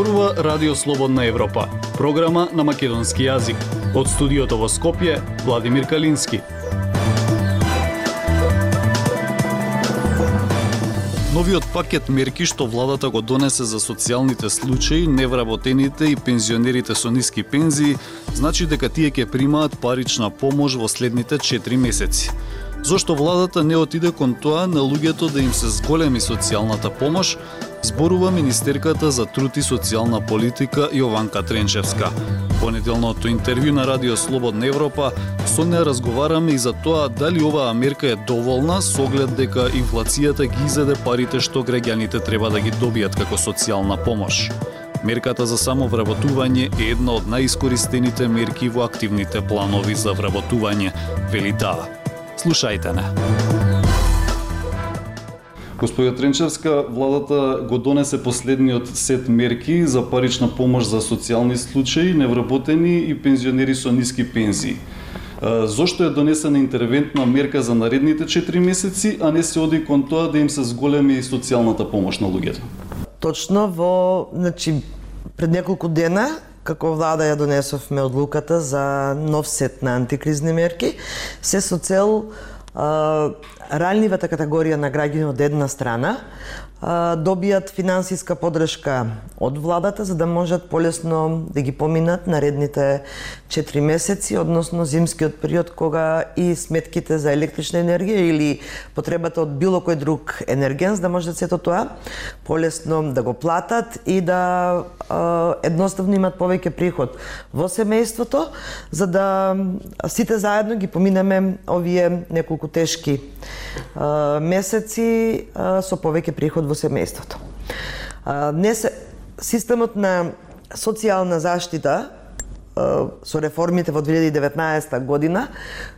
Зборува Радио Слободна Европа, програма на македонски јазик. Од студиото во Скопје, Владимир Калински. Новиот пакет мерки што владата го донесе за социјалните случаи, невработените и пензионерите со ниски пензии, значи дека тие ќе примаат парична помош во следните 4 месеци. Зошто владата не отиде кон тоа на луѓето да им се зголеми социјалната помош, зборува Министерката за труд и социјална политика Јованка Тренчевска. Понеделното интервју на Радио Слободна Европа со неа разговараме и за тоа дали оваа мерка е доволна со оглед дека инфлацијата ги изеде парите што граѓаните треба да ги добијат како социјална помош. Мерката за самовработување е една од најискористените мерки во активните планови за вработување, вели таа. Слушајте не. Господја Тренчевска, владата го донесе последниот сет мерки за парична помош за социјални случаи, невработени и пензионери со ниски пензии. Зошто е донесена интервентна мерка за наредните 4 месеци, а не се оди кон тоа да им се зголеми социјалната помош на луѓето? Точно во, значи, пред неколку дена како влада ја донесовме одлуката за нов сет на антикризни мерки, се со цел ранливата категорија на граѓани од една страна добијат финансиска подршка од владата за да можат полесно да ги поминат наредните 4 месеци, односно зимскиот период кога и сметките за електрична енергија или потребата од било кој друг енерген, за да можат да сето тоа полесно да го платат и да едноставно имат повеќе приход во семејството, за да сите заедно ги поминеме овие неколку тешки месеци со повеќе приход во семејството. Днес системот на социјална заштита со реформите во 2019 година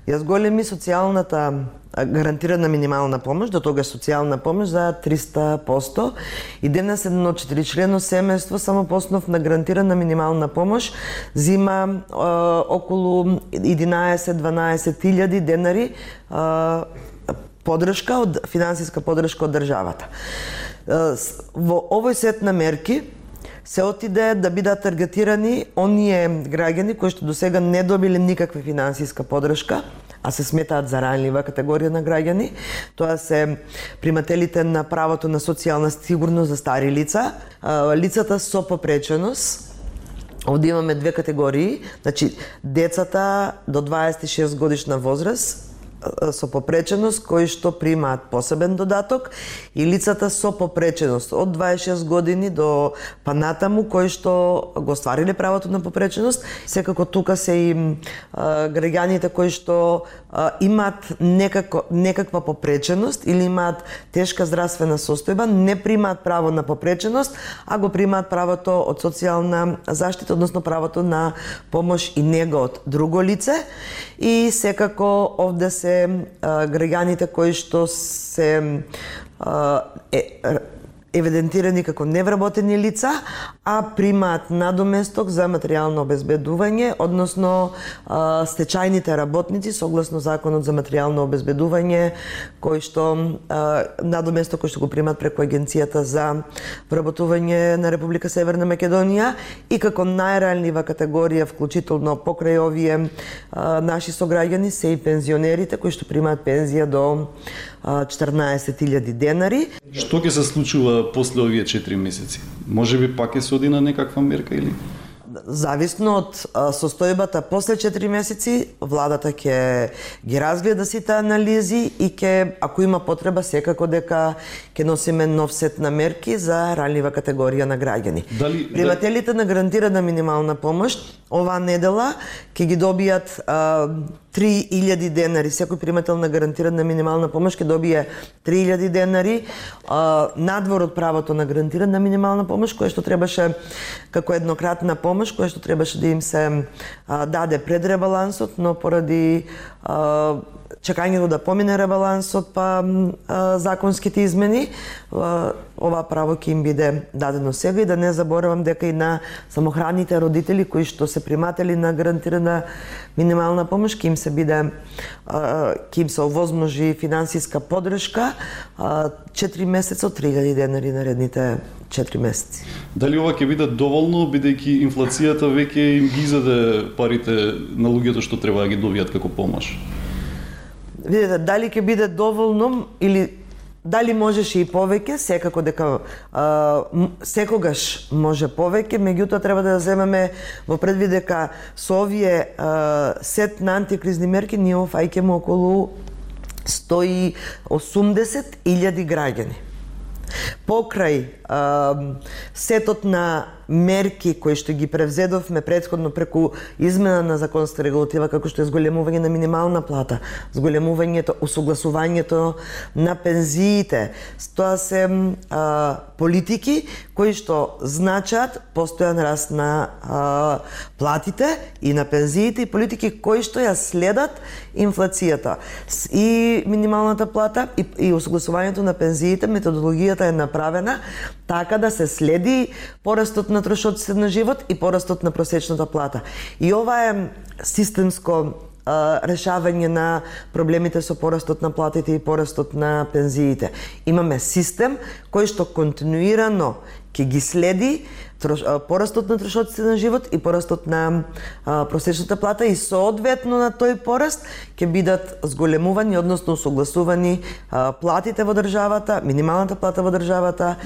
ја зголеми социјалната гарантирана минимална помош, до тога социјална помош за 300%. И денес едно четиричлено семејство само по основ на гарантирана минимална помош зима е, околу 11-12 илјади денари е, подршка од финансиска подршка од државата. Во овој сет на мерки се отиде да бидат таргетирани оние граѓани кои што до сега не добиле никаква финансиска подршка, а се сметаат за ранлива категорија на граѓани. Тоа се примателите на правото на социјална сигурност за стари лица, лицата со попреченост, Овде имаме две категории, значи децата до 26 годишна возраст со попреченост кои што примаат посебен додаток и лицата со попреченост од 26 години до панатаму кои што го ствариле правото на попреченост. Секако тука се и а, граѓаните кои што а, имаат некако, некаква попреченост или имаат тешка здравствена состојба, не примаат право на попреченост, а го примаат правото од социјална заштита, односно правото на помош и нега од друго лице. И секако овде се граѓаните кои што се е, евидентирани како невработени лица, а примаат надоместок за материјално обезбедување, односно стечајните работници согласно законот за материјално обезбедување, кој што надоместок кој што го примаат преку агенцијата за вработување на Република Северна Македонија и како најранлива категорија вклучително покрај овие наши сограѓани се и пензионерите кои што примаат пензија до 14.000 денари. Што ќе се случува после овие 4 месеци? Може би пак ќе се оди на некаква мерка или? Зависно од состојбата после 4 месеци, владата ќе ги разгледа сите анализи и ќе, ако има потреба, секако дека ќе носиме нов сет на мерки за ранлива категорија на граѓани. Дали, Примателите дали... на гарантирана минимална помош оваа недела ќе ги добијат а, 3000 денари. Секој примател на гарантирана минимална помош ќе добие 3000 денари а, надвор од правото на гарантирана минимална помош, која што требаше како еднократна помош, која што требаше да им се а, даде пред ребалансот, но поради а, чекањето да помине ребалансот па а, законските измени а, ова право ќе им биде дадено сега и да не заборавам дека и на самохраните родители кои што се приматели на гарантирана минимална помош ќе им се биде ќе им се овозможи финансиска подршка 4 месеца од 3000 денари наредните 4 месеци. Дали ова ќе биде доволно бидејќи инфлацијата веќе им ги изеде парите на луѓето што треба да ги добијат како помош? Видете, дали ќе биде доволно или Дали можеше и повеќе, секако дека а, секогаш може повеќе, меѓутоа треба да земеме во предвид дека со овие а, сет на антикризни мерки ние офаќаме околу 180.000 граѓани. Покрај а, сетот на мерки кои што ги превзедовме предходно преку измена на законска регулатива како што е зголемување на минимална плата, зголемувањето, усогласувањето на пензиите. Тоа се а, политики кои што значат постојан раст на а, платите и на пензиите и политики кои што ја следат инфлацијата. И минималната плата и, и усогласувањето на пензиите, методологијата е направена така да се следи порастот на трошоците на живот и порастот на просечната плата. И ова е системско решавање на проблемите со порастот на платите и порастот на пензиите. Имаме систем кој што континуирано ќе ги следи порастот на трошоците на живот и порастот на а, просечната плата и соодветно на тој пораст ќе бидат зголемувани, односно согласувани а, платите во државата, минималната плата во државата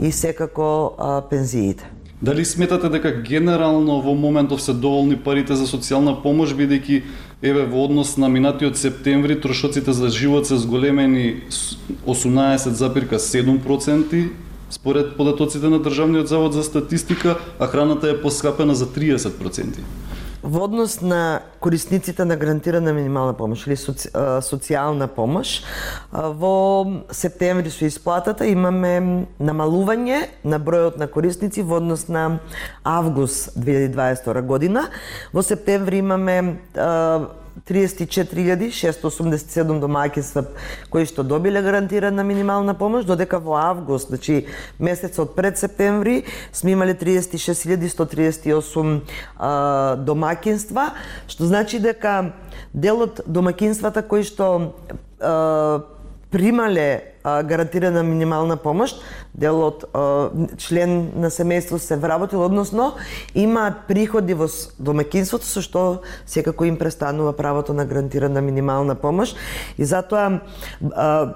и секако а, пензиите. Дали сметате дека генерално во моментов се доволни парите за социјална помош, бидејќи еве во однос на минатиот септември трошоците за живот се зголемени 18,7%, според податоците на Државниот завод за статистика, а храната е поскапена за 30%. Во однос на корисниците на гарантирана минимална помош или соци, социјална помош, во септември со исплатата имаме намалување на бројот на корисници во однос на август 2022 година. Во септември имаме 34.687 домаќинства кои што добиле гарантирана минимална помош, додека во август, значи месецот пред септември, сме имале 36.138 домакинства, што значи дека делот домакинствата кои што а, примале а, гарантирана минимална помош, делот а, член на семејство се вработил, односно имаат приходи во домакинството со што секако им престанува правото на гарантирана минимална помош. И затоа а,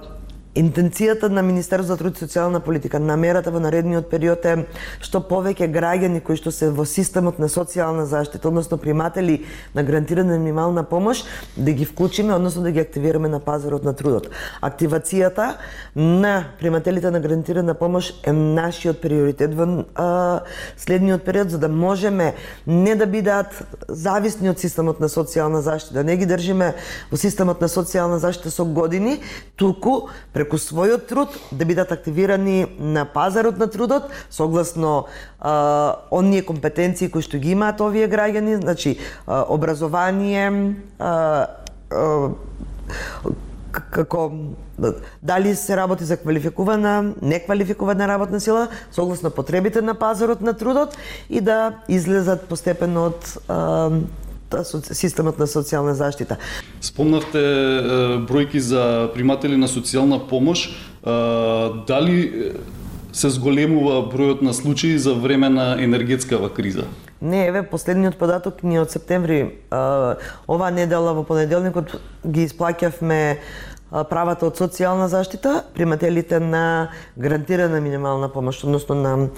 Интенцијата на Министерството за труд и социјална политика, намерата во наредниот период е што повеќе граѓани кои што се во системот на социјална заштита, односно приматели на гарантирана минимална помош, да ги вклучиме, односно да ги активираме на пазарот на трудот. Активацијата на примателите на гарантирана помош е нашиот приоритет во а, следниот период за да можеме не да бидат зависни од системот на социјална заштита, не ги држиме во системот на социјална заштита со години, туку преку својот труд да бидат активирани на пазарот на трудот согласно а, оние компетенции кои што ги имаат овие граѓани, значи а, образование, а, а, како дали се работи за квалификувана, неквалификувана работна сила, согласно потребите на пазарот на трудот и да излезат постепено од системот на социјална заштита. Спомнавте бројки за приматели на социјална помош. Дали се зголемува бројот на случаи за време на енергетскава криза? Не, еве, последниот податок ни од септември, ова недела во понеделникот ги исплаќавме правата од социјална заштита, примателите на гарантирана минимална помош, односно на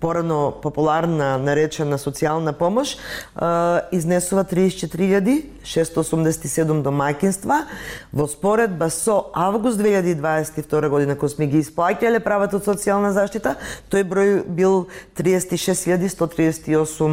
порано популарна наречена социјална помош, изнесува 34.687 домаќинства во споредба со август 2022 година кога сме ги исплаќале правата од социјална заштита, тој број бил 36.138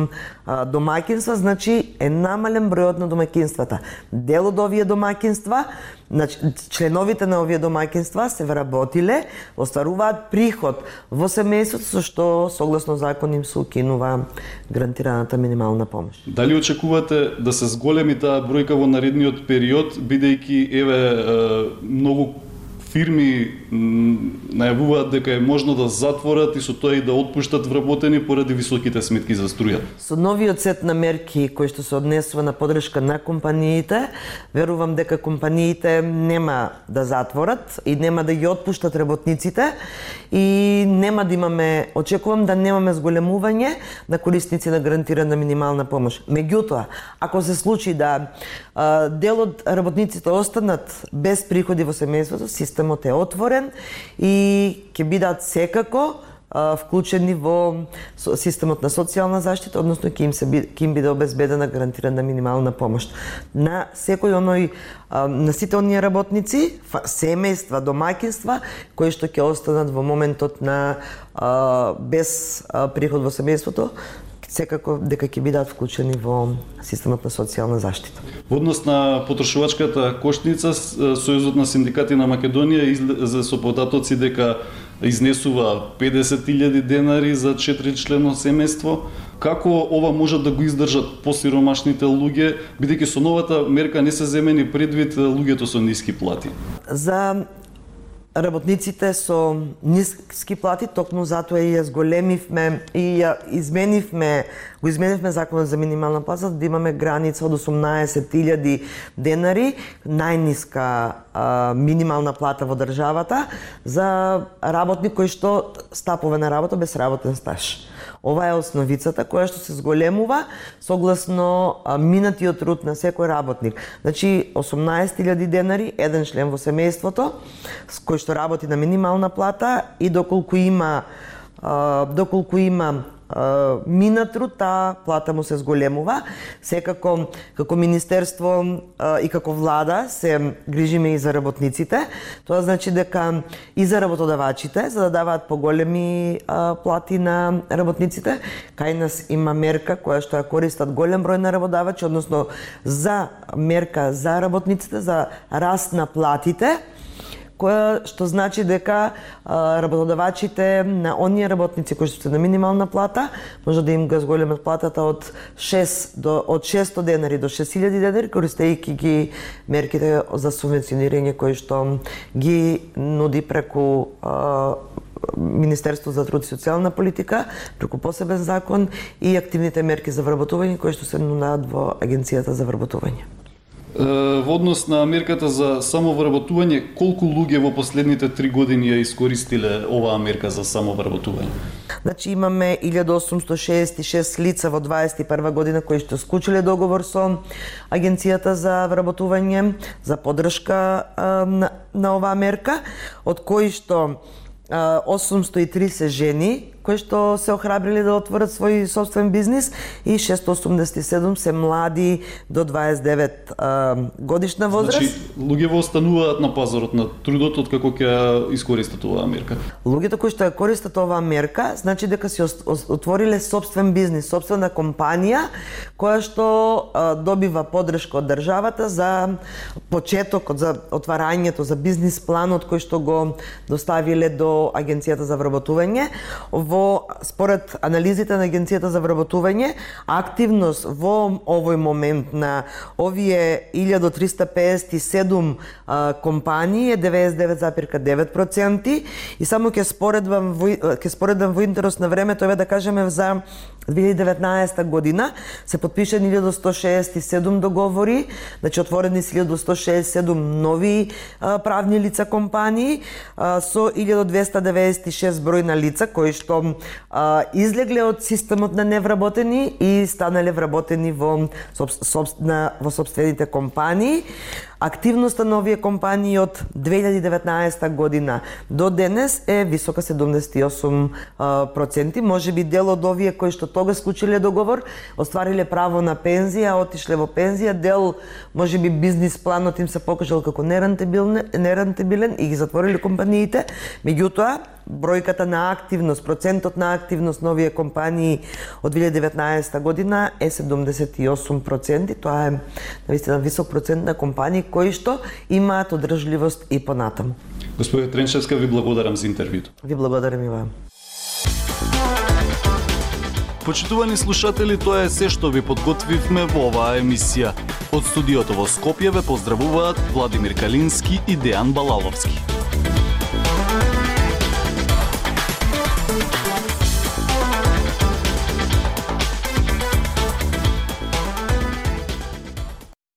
домаќинства, значи е намален бројот на домакинствата. Дел од овие домакинства, Значи, членовите на овие домакинства се вработиле, остваруваат приход во семејството со што согласно закон им се укинува гарантираната минимална помош. Дали очекувате да се зголеми таа бројка во наредниот период, бидејќи еве многу фирми најавуваат дека е можно да затворат и со тоа и да отпуштат вработени поради високите сметки за струја. Со новиот сет на мерки кои што се однесува на подршка на компаниите, верувам дека компаниите нема да затворат и нема да ги отпуштат работниците и нема да имаме, очекувам да немаме зголемување на корисници на гарантирана минимална помош. Меѓутоа, ако се случи да дел од работниците останат без приходи во семејството, системот системот е отворен и ќе бидат секако вклучени во системот на социјална заштита, односно ќе им се ќе им биде обезбедена гарантирана минимална помош. На секој оној на сите оние работници, семејства, домакинства, кои што ќе останат во моментот на без приход во семејството, секако дека ќе бидат вклучени во системот на социјална заштита. Во однос на потрошувачката кошница, Сојузот на синдикати на Македонија за со податоци дека изнесува 50.000 денари за 4 члено семејство. Како ова може да го издржат посиромашните луѓе, бидејќи со новата мерка не се земени предвид луѓето со ниски плати? За работниците со ниски плати, токму затоа и ја зголемивме и ја изменивме, го изменивме законот за минимална плата да имаме граница од 18.000 денари, најниска а, минимална плата во државата за работник кој што стапува на работа без работен стаж. Ова е основицата која што се зголемува согласно минатиот труд на секој работник. Значи 18.000 денари еден член во семејството кој што работи на минимална плата и доколку има доколку има минатру таа плата му се зголемува. Секако, како Министерство и како влада се грижиме и за работниците. Тоа значи дека и за работодавачите, за да даваат поголеми плати на работниците, кај нас има мерка која што ја користат голем број на работодавачи, односно за мерка за работниците, за раст на платите, која што значи дека а, работодавачите на оние работници кои што се на минимална плата може да им го зголемат платата од 6 до од 600 денари до 6000 денари користејќи ги мерките за субвенционирање кои што ги нуди преку а, Министерство за труд и социјална политика преку посебен закон и активните мерки за вработување кои што се нунаат во Агенцијата за вработување во однос на мерката за самовработување, колку луѓе во последните три години ја искористиле оваа мерка за самовработување? Значи имаме 1866 лица во 21 година кои што склучиле договор со Агенцијата за вработување за поддршка на, на оваа мерка, од кои што 830 жени кои што се охрабриле да отворат свој собствен бизнис и 687 се млади до 29 а, годишна возраст. Значи, луѓе во остануваат на пазарот на трудот од како ќе искористат оваа мерка. Луѓето кои што ја користат оваа мерка, значи дека си отвориле собствен бизнис, собствена компанија која што а, добива поддршка од државата за почетокот, за отварањето, за бизнис планот кој што го доставиле до Агенцијата за вработување во според анализите на агенцијата за вработување, активност во овој момент на овие 1357 а, компании е 99,9% и само ќе споредам во ќе споредам во интерес на времето еве да кажеме за 2019 година се подпишани 1167 договори, значи отворени се 1167 нови а, правни лица компании а, со 1296 број на лица кои што а, излегле од системот на невработени и станале вработени во, соб, соб, на, во собствените компании. Активноста на овие компании од 2019 година до денес е висока 78 проценти. Може би дел од овие кои што тога склучиле договор, оствариле право на пензија, отишле во пензија, дел може би бизнис планот им се покажал како нерентабилен, нерентабилен и ги затвориле компаниите. Меѓутоа, бројката на активност, процент процентот на активност на овие компании од 2019 година е 78%. Тоа е навистина висок процент на компании кои што имаат одржливост и понатаму. Господи Тренчевска, ви благодарам за интервјуто. Ви благодарам и вам. Почитувани слушатели, тоа е се што ви подготвивме во оваа емисија. Од студиото во Скопје ве поздравуваат Владимир Калински и Дејан Балаловски.